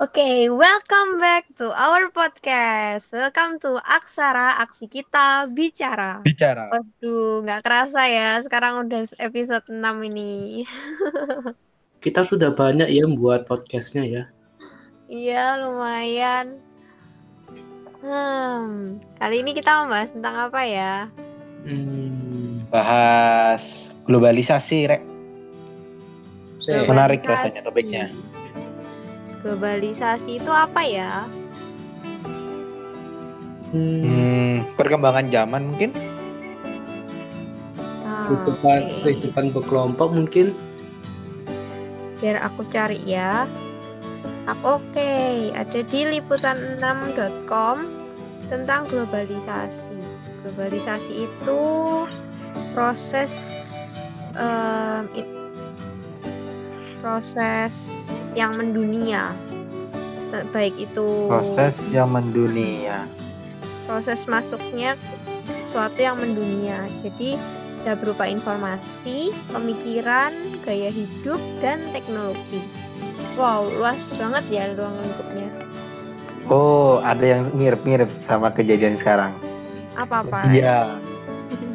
Oke, welcome back to our podcast. Welcome to Aksara, aksi kita bicara. Bicara. Waduh, nggak kerasa ya, sekarang udah episode 6 ini. Kita sudah banyak ya buat podcastnya ya. Iya, lumayan. Hmm, kali ini kita membahas tentang apa ya? Hmm, Bahas globalisasi, Rek. saya- Menarik rasanya topiknya. Globalisasi itu apa ya? hmm, perkembangan zaman mungkin? Ah, kehidupan, kehidupan berkelompok mungkin. Biar aku cari ya. Oke, ada di liputan6.com tentang globalisasi. Globalisasi itu proses em, it- proses yang mendunia. Ba- Baik itu Proses yang mendunia. proses masuknya sesuatu yang mendunia. Jadi bisa berupa informasi, pemikiran, gaya hidup, dan teknologi. Wow, luas banget ya ruang lingkupnya. Oh, ada yang mirip-mirip sama kejadian sekarang. Apa apa? Iya.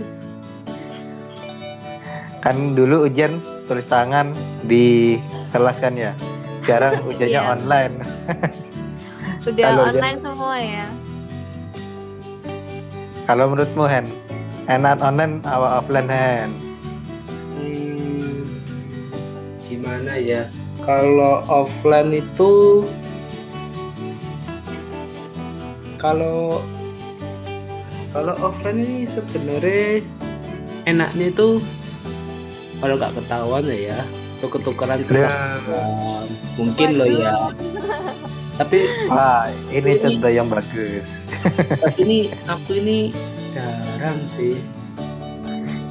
Kan dulu ujian tulis tangan di kelas kan ya. Sekarang ujiannya Iya. online. Udah Kalau online semua ya. Kalau menurutmu Hen, enak online apa offline Hen? Hmm, gimana ya? Kalau offline itu kalau kalau offline ini sebenarnya enaknya itu kalau nggak ketahuan ya ya tuker-tukeran kelas Um, mungkin loh ya tapi Wah, ini Ini- contoh yang bagus. tapi ini aku ini jarang sih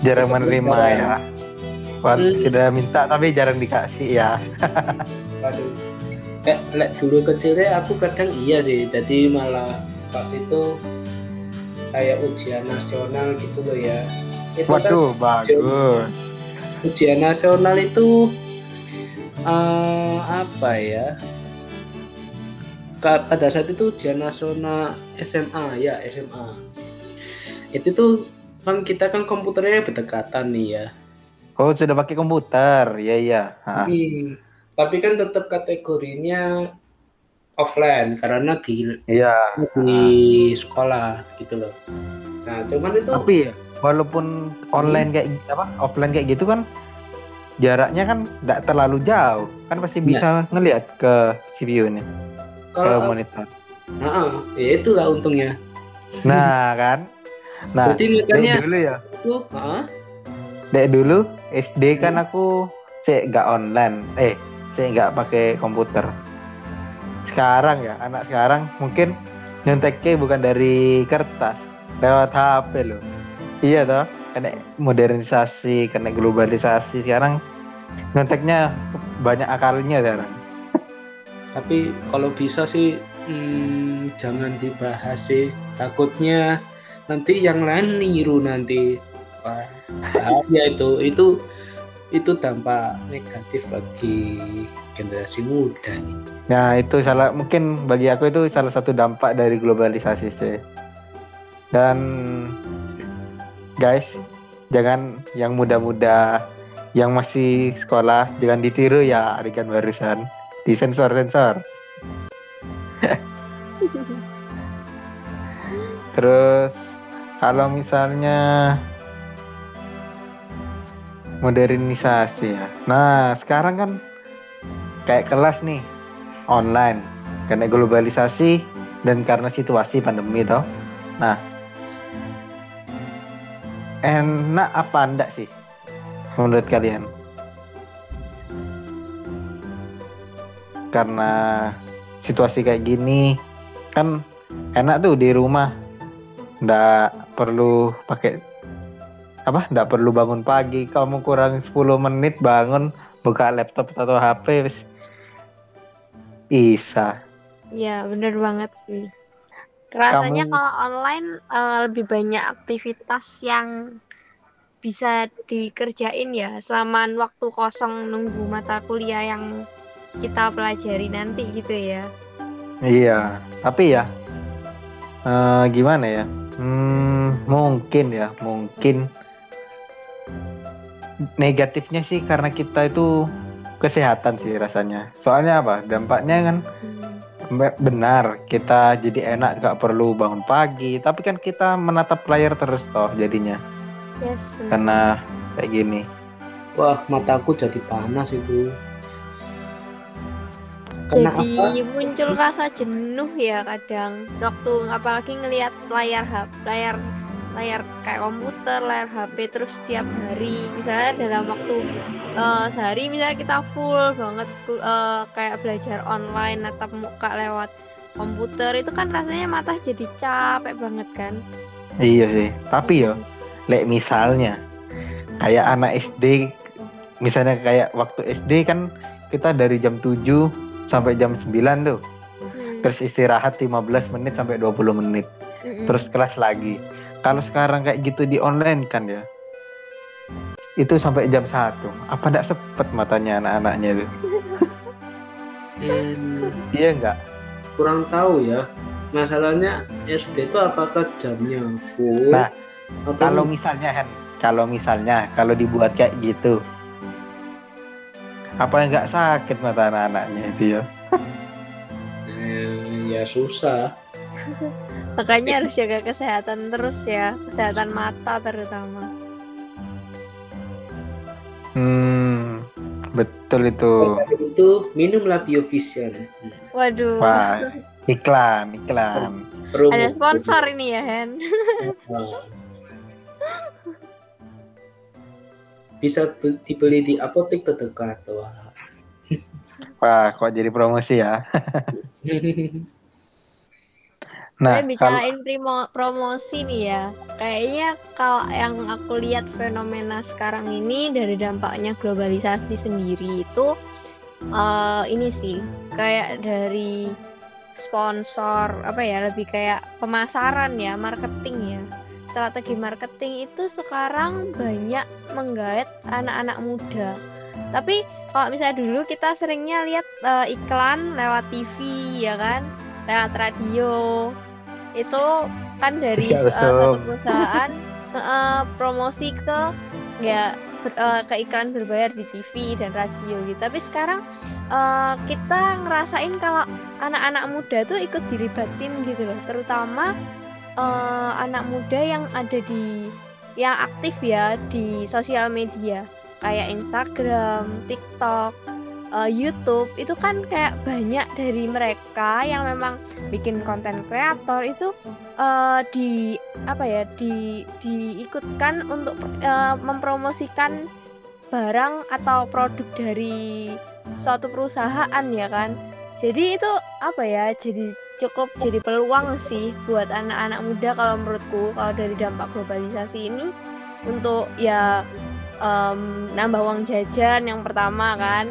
Jarang menerima ya. Wah, Hmm. sudah minta tapi jarang dikasih ya. Waduh. Eh, lek dulu kecilnya aku kadang iya sih. Jadi malah pas itu kayak ujian nasional gitu loh ya. Itu kan Waduh, bagus. Ujian nasional itu eh, apa ya? Pada saat itu ujian nasional SMA ya SMA. Itu tuh kan kita kan komputernya berdekatan nih ya. Oh, sudah pakai komputer. Iya, iya. Ha. Hmm, tapi kan tetap kategorinya offline karena di Iya. di sekolah gitu loh. Nah, cuman itu Tapi ya, walaupun online kayak apa, offline kayak gitu kan jaraknya kan nggak terlalu jauh. Kan pasti Iya. bisa ngelihat ke CPU-nya, ke kalau monitor. Nah, ya itulah untungnya. Nah, kan. Nah, Berarti dek makanya dulu ya. heeh, Dek dulu SD kan aku saya nggak online. Eh, saya nggak pakai komputer. Sekarang ya, anak sekarang mungkin nyonteknya bukan dari kertas, lewat HP loh. Iya toh, karena modernisasi, karena globalisasi sekarang nyonteknya banyak akalnya sekarang. tapi kalau bisa sih hmm, jangan dibahas sih. Takutnya nanti yang lain niru nanti. Wah, bahaya itu. Itu itu dampak negatif bagi generasi muda nih. Nah itu salah mungkin bagi aku itu salah satu dampak dari globalisasi sih. Dan guys jangan yang muda-muda yang masih sekolah jangan ditiru ya adegan barusan di sensor sensor. Terus kalau misalnya modernisasi ya. Nah sekarang kan kayak kelas nih online karena globalisasi dan karena situasi pandemi toh. Nah, enak apa enggak sih? Menurut kalian? Karena situasi kayak gini kan enak tuh di rumah. Ndak perlu pakai apa ndak perlu bangun pagi. Kamu kurang 10 menit bangun buka laptop atau HP bisa. Iya, bener banget sih. Rasanya Kamu- kalau online eh, lebih banyak aktivitas yang bisa dikerjain ya selama waktu kosong nunggu mata kuliah yang kita pelajari nanti gitu ya. Iya, tapi ya eh, gimana ya? Hmm, mungkin ya, mungkin negatifnya sih karena kita itu kesehatan sih rasanya. Soalnya apa? Dampaknya kan Hmm. Be- benar kita jadi enak gak perlu bangun pagi, tapi kan kita menatap layar terus toh jadinya Yes. benar. karena kayak gini. Wah, mataku jadi panas itu. Kenapa? Jadi muncul rasa jenuh ya kadang waktu apalagi ngelihat layar HP, layar layar kayak komputer, layar HP terus setiap hari misalnya dalam waktu eh, sehari misalnya kita full banget eh, kayak belajar online natap muka lewat komputer itu kan rasanya mata jadi capek banget kan. Iya sih, tapi yo, lek misalnya kayak anak SD, misalnya kayak waktu SD kan kita dari jam 7 sampai jam 9 tuh, Hmm, terus istirahat 15 menit sampai 20 menit, mm-mm. terus kelas lagi. Kalau sekarang kayak gitu di online kan ya, itu sampai jam 1. Apa enggak sepet matanya anak-anaknya itu? Iya enggak? kurang tahu ya. Masalahnya SD itu apakah jamnya full? Nah, atau Kalau misalnya kan, kalau misalnya kalau dibuat kayak gitu, apa enggak sakit mata anak-anaknya itu ya? Eh, ya susah. Makanya harus jaga kesehatan terus ya, kesehatan mata terutama. Hmm, betul itu. Oleh itu minumlah Biovision. Waduh, Wah, iklan, iklan. Promo. ada sponsor ini ya Hen. Bisa be- dibeli di apotek terdekat. Wah. Wah, kok jadi promosi ya? Nah, Saya kalau bicarain primo- promosi nih ya. Kayaknya kalau yang aku lihat fenomena sekarang ini dari dampaknya globalisasi sendiri itu eh, ini sih kayak dari sponsor apa ya lebih kayak pemasaran ya, marketing ya. Strategi marketing itu sekarang banyak menggait anak-anak muda. Tapi kalau misalnya dulu kita seringnya lihat eh, iklan lewat TV ya kan, lewat radio itu kan dari eh, satu perusahaan eh, promosi ke ya ber- eh, ke iklan berbayar di TV dan radio gitu. Tapi sekarang eh, kita ngerasain kalau anak-anak muda tuh ikut dilibatin gitu loh, terutama eh, anak muda yang ada di yang aktif ya di sosial media. Kayak Instagram, TikTok, eh, YouTube itu kan kayak banyak dari mereka yang memang bikin konten kreator itu eh, di apa ya di diikutkan untuk eh, mempromosikan barang atau produk dari suatu perusahaan ya kan? Jadi itu apa ya jadi cukup jadi peluang sih buat anak-anak muda kalau menurutku kalau dari dampak globalisasi ini untuk ya em, nambah uang jajan yang pertama kan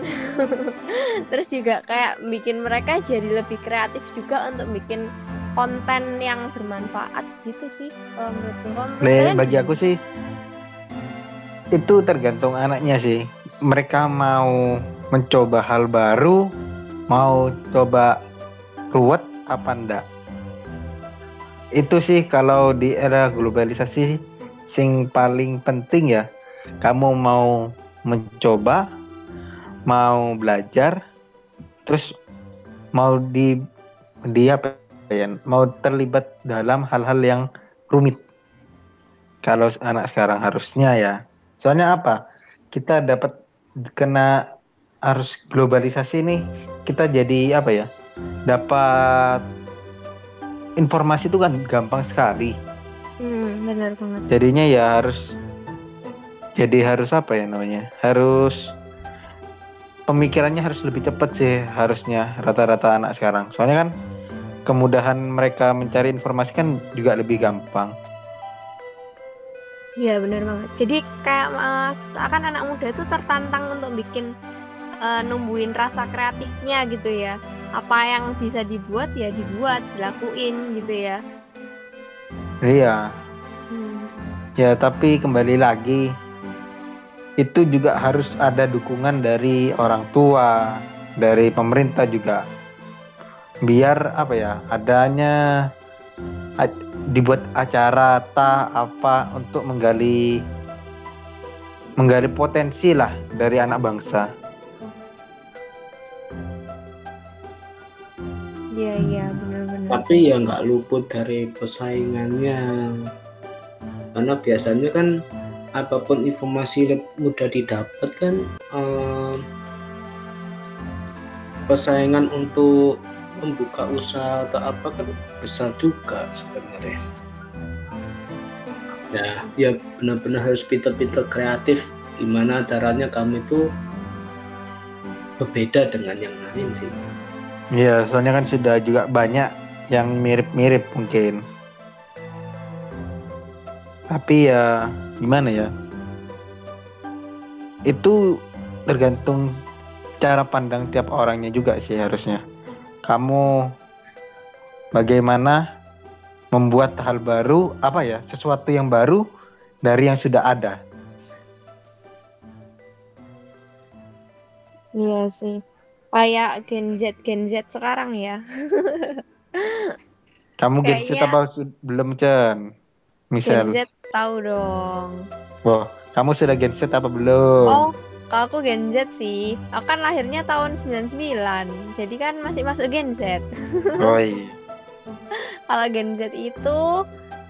terus juga kayak bikin mereka jadi lebih kreatif juga untuk bikin konten yang bermanfaat gitu sih kalau menurutku Kalau menurut Le, bagi aku sih itu tergantung anaknya sih. Mereka mau mencoba hal baru, mau coba ruwet apa enggak. Itu sih kalau di era globalisasi sing paling penting ya. Kamu mau mencoba, mau belajar, terus mau di di apa ya, mau terlibat dalam hal-hal yang rumit. Kalau anak sekarang harusnya ya. Soalnya apa? Kita dapat kena arus globalisasi nih, kita jadi apa ya? Dapat informasi itu kan gampang sekali. hmm, benar banget Jadinya ya harus jadi harus apa ya namanya? Harus pemikirannya harus lebih cepat sih harusnya rata-rata anak sekarang. Soalnya kan kemudahan mereka mencari informasi kan juga lebih gampang. Iya benar banget. Jadi kayak mas, akan anak muda itu tertantang untuk bikin eh, numbuhin rasa kreatifnya gitu ya. Apa yang bisa dibuat ya dibuat, dilakuin gitu ya. Iya. Hmm. Ya, tapi kembali lagi itu juga harus ada dukungan dari orang tua, dari pemerintah juga. biar apa ya adanya a- dibuat acara ta apa untuk menggali menggali potensi lah dari anak bangsa. Iya iya benar-benar. tapi ya nggak luput dari persaingannya karena biasanya kan apa pun informasi mudah didapat kan em, persaingan untuk membuka usaha atau apa kan besar juga sebenarnya. Ya ya benar-benar harus pinter-pinter kreatif. Gimana caranya kamu itu berbeda dengan yang lain sih. Iya, soalnya kan sudah juga banyak yang mirip-mirip mungkin. Tapi ya gimana ya? Itu tergantung cara pandang tiap orangnya juga sih harusnya. Kamu bagaimana membuat hal baru, apa ya? Sesuatu yang baru dari yang sudah ada. Iya sih. Kayak Gen Z Gen Z sekarang ya. Kamu Gen Z apa belum? Gen Misal, Z tahu dong. Wah, kamu sudah Gen Z apa belum? Oh, kalau aku Gen Z sih. Aku kan lahirnya tahun 99. Jadi kan masih masuk Gen Z. Oh iya. Kalau Gen Z itu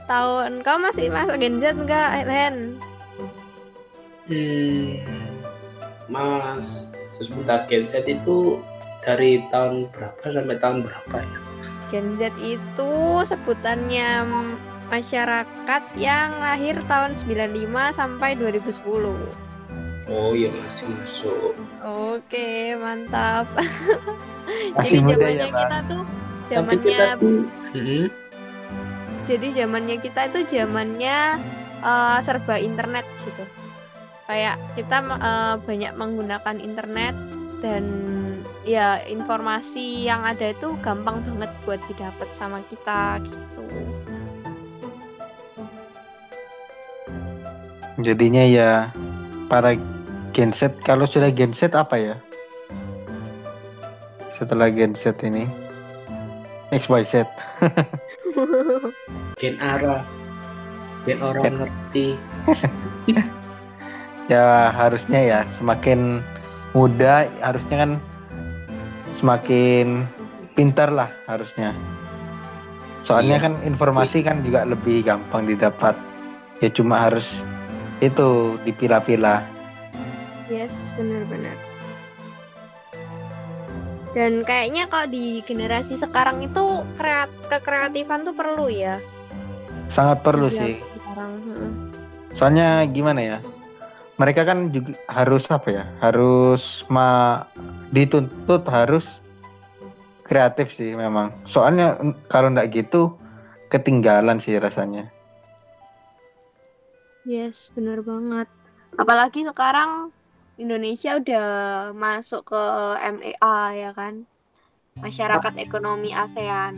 tahun kamu masih masuk Gen Z enggak, Ren? Hmm, Mas, sebentar Gen Z itu dari tahun berapa sampai tahun berapa ya? Gen Z itu sebutannya masyarakat yang lahir tahun 95 sampai 2010. Oh iya masih masuk. Oke, mantap. Masih jadi ya, zamannya Bang. kita tuh zamannya tuh, Hmm, jadi zamannya kita itu zamannya eh, serba internet gitu. Kayak kita eh, banyak menggunakan internet dan ya informasi yang ada itu gampang banget buat didapat sama kita gitu. Jadinya ya para Gen Z kalau sudah Gen Z apa ya? Setelah Gen Z ini XYZ. Gen Ara, Gen orang Gen- ngerti. Ya harusnya ya semakin muda harusnya kan semakin pintar lah harusnya. Soalnya Iya. kan informasi kan juga lebih gampang didapat. Ya cuma harus itu dipilah-pilah. Yes, benar-benar. Dan kayaknya kalau di generasi sekarang itu kreat kekreatifan tuh perlu ya. Sangat perlu Iya, sih. Sekarang. Soalnya gimana ya? Mereka kan juga harus apa ya? Harus ma dituntut harus kreatif sih memang. Soalnya kalau nggak gitu ketinggalan sih rasanya. Yes, benar banget. Apalagi sekarang Indonesia udah masuk ke MEA ya kan, Masyarakat Ekonomi ASEAN.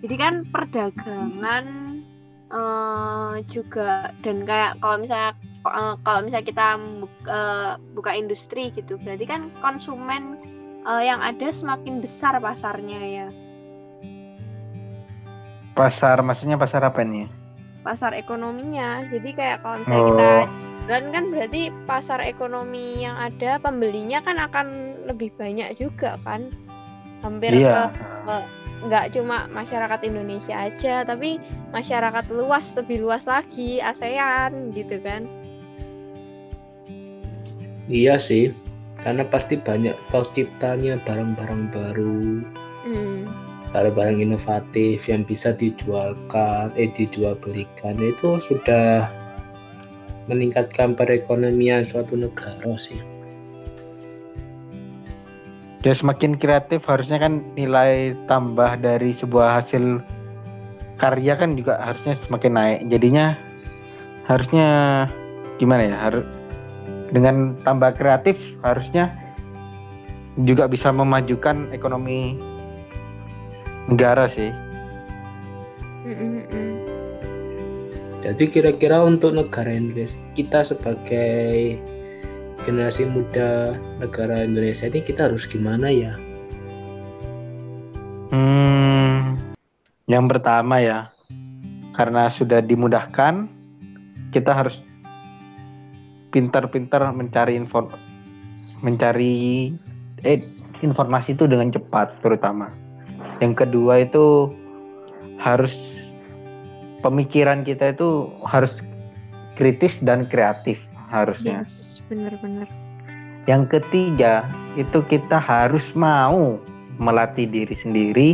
Jadi kan perdagangan eh, juga dan kayak kalau misalnya eh, kalau misalnya kita bu- eh, buka industri gitu, berarti kan konsumen eh, yang ada semakin besar pasarnya ya. Pasar maksudnya pasar apa nih? Pasar ekonominya. Jadi kayak kalau misalnya kita Oh, jalan kan berarti pasar ekonomi yang ada pembelinya kan akan lebih banyak juga kan. Hampir iya. ke nggak cuma masyarakat Indonesia aja, tapi masyarakat luas lebih luas lagi ASEAN gitu kan. Iya sih, karena pasti banyak terciptanya barang-barang baru, Hmm. Barang-barang inovatif yang bisa dijualkan, eh dijual belikan itu sudah meningkatkan perekonomian suatu negara sih. Ya semakin kreatif harusnya kan nilai tambah dari sebuah hasil karya kan juga harusnya semakin naik. Jadinya harusnya gimana ya? Harus dengan tambah kreatif harusnya juga bisa memajukan ekonomi negara sih. Jadi kira-kira untuk negara Indonesia, kita sebagai generasi muda negara Indonesia ini kita harus gimana ya? Hmm, yang pertama ya, karena sudah dimudahkan, kita harus pintar-pintar mencari info, mencari eh, informasi itu dengan cepat, terutama. Yang kedua itu harus pemikiran kita itu harus kritis dan kreatif harusnya. Yes, bener-bener. Yang ketiga, itu kita harus mau melatih diri sendiri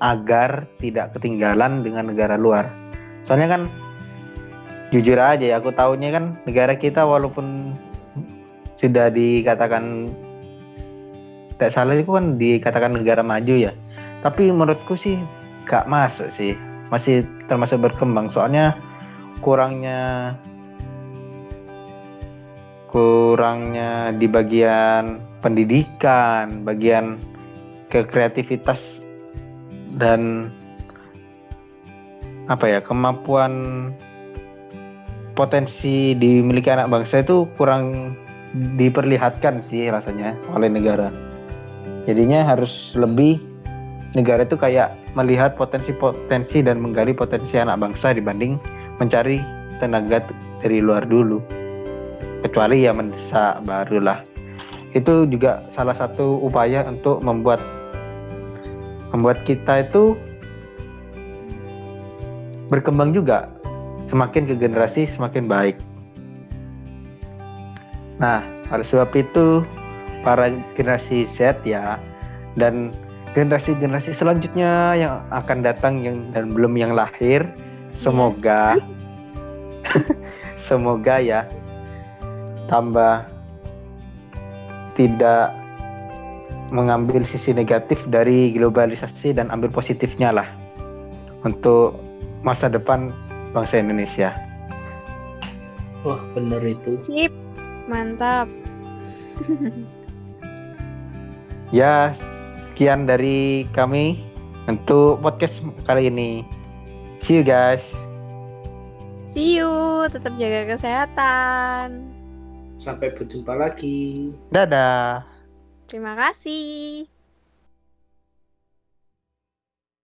agar tidak ketinggalan dengan negara luar. Soalnya kan jujur aja ya, aku tahunya kan negara kita walaupun sudah dikatakan tidak salah itu kan dikatakan negara maju ya. Tapi menurutku sih gak masuk sih. Masih termasuk berkembang soalnya kurangnya kurangnya di bagian pendidikan, bagian kekreativitas dan apa ya kemampuan potensi dimiliki anak bangsa itu kurang diperlihatkan sih rasanya oleh negara. Jadinya harus lebih negara itu kayak melihat potensi-potensi dan menggali potensi anak bangsa dibanding mencari tenaga dari luar dulu. Kecuali ya mendesak barulah itu juga salah satu upaya untuk membuat membuat kita itu berkembang juga. Semakin ke generasi semakin baik. Nah, oleh sebab itu para generasi Z ya dan generasi-generasi selanjutnya yang akan datang yang dan belum yang lahir semoga semoga ya tambah tidak mengambil sisi negatif dari globalisasi dan ambil positifnya lah untuk masa depan bangsa Indonesia. Wah benar itu. Sip, mantap. ya, sekian dari kami untuk podcast kali ini. See you guys. See you, tetap jaga kesehatan. Sampai berjumpa lagi. Dadah. Terima kasih.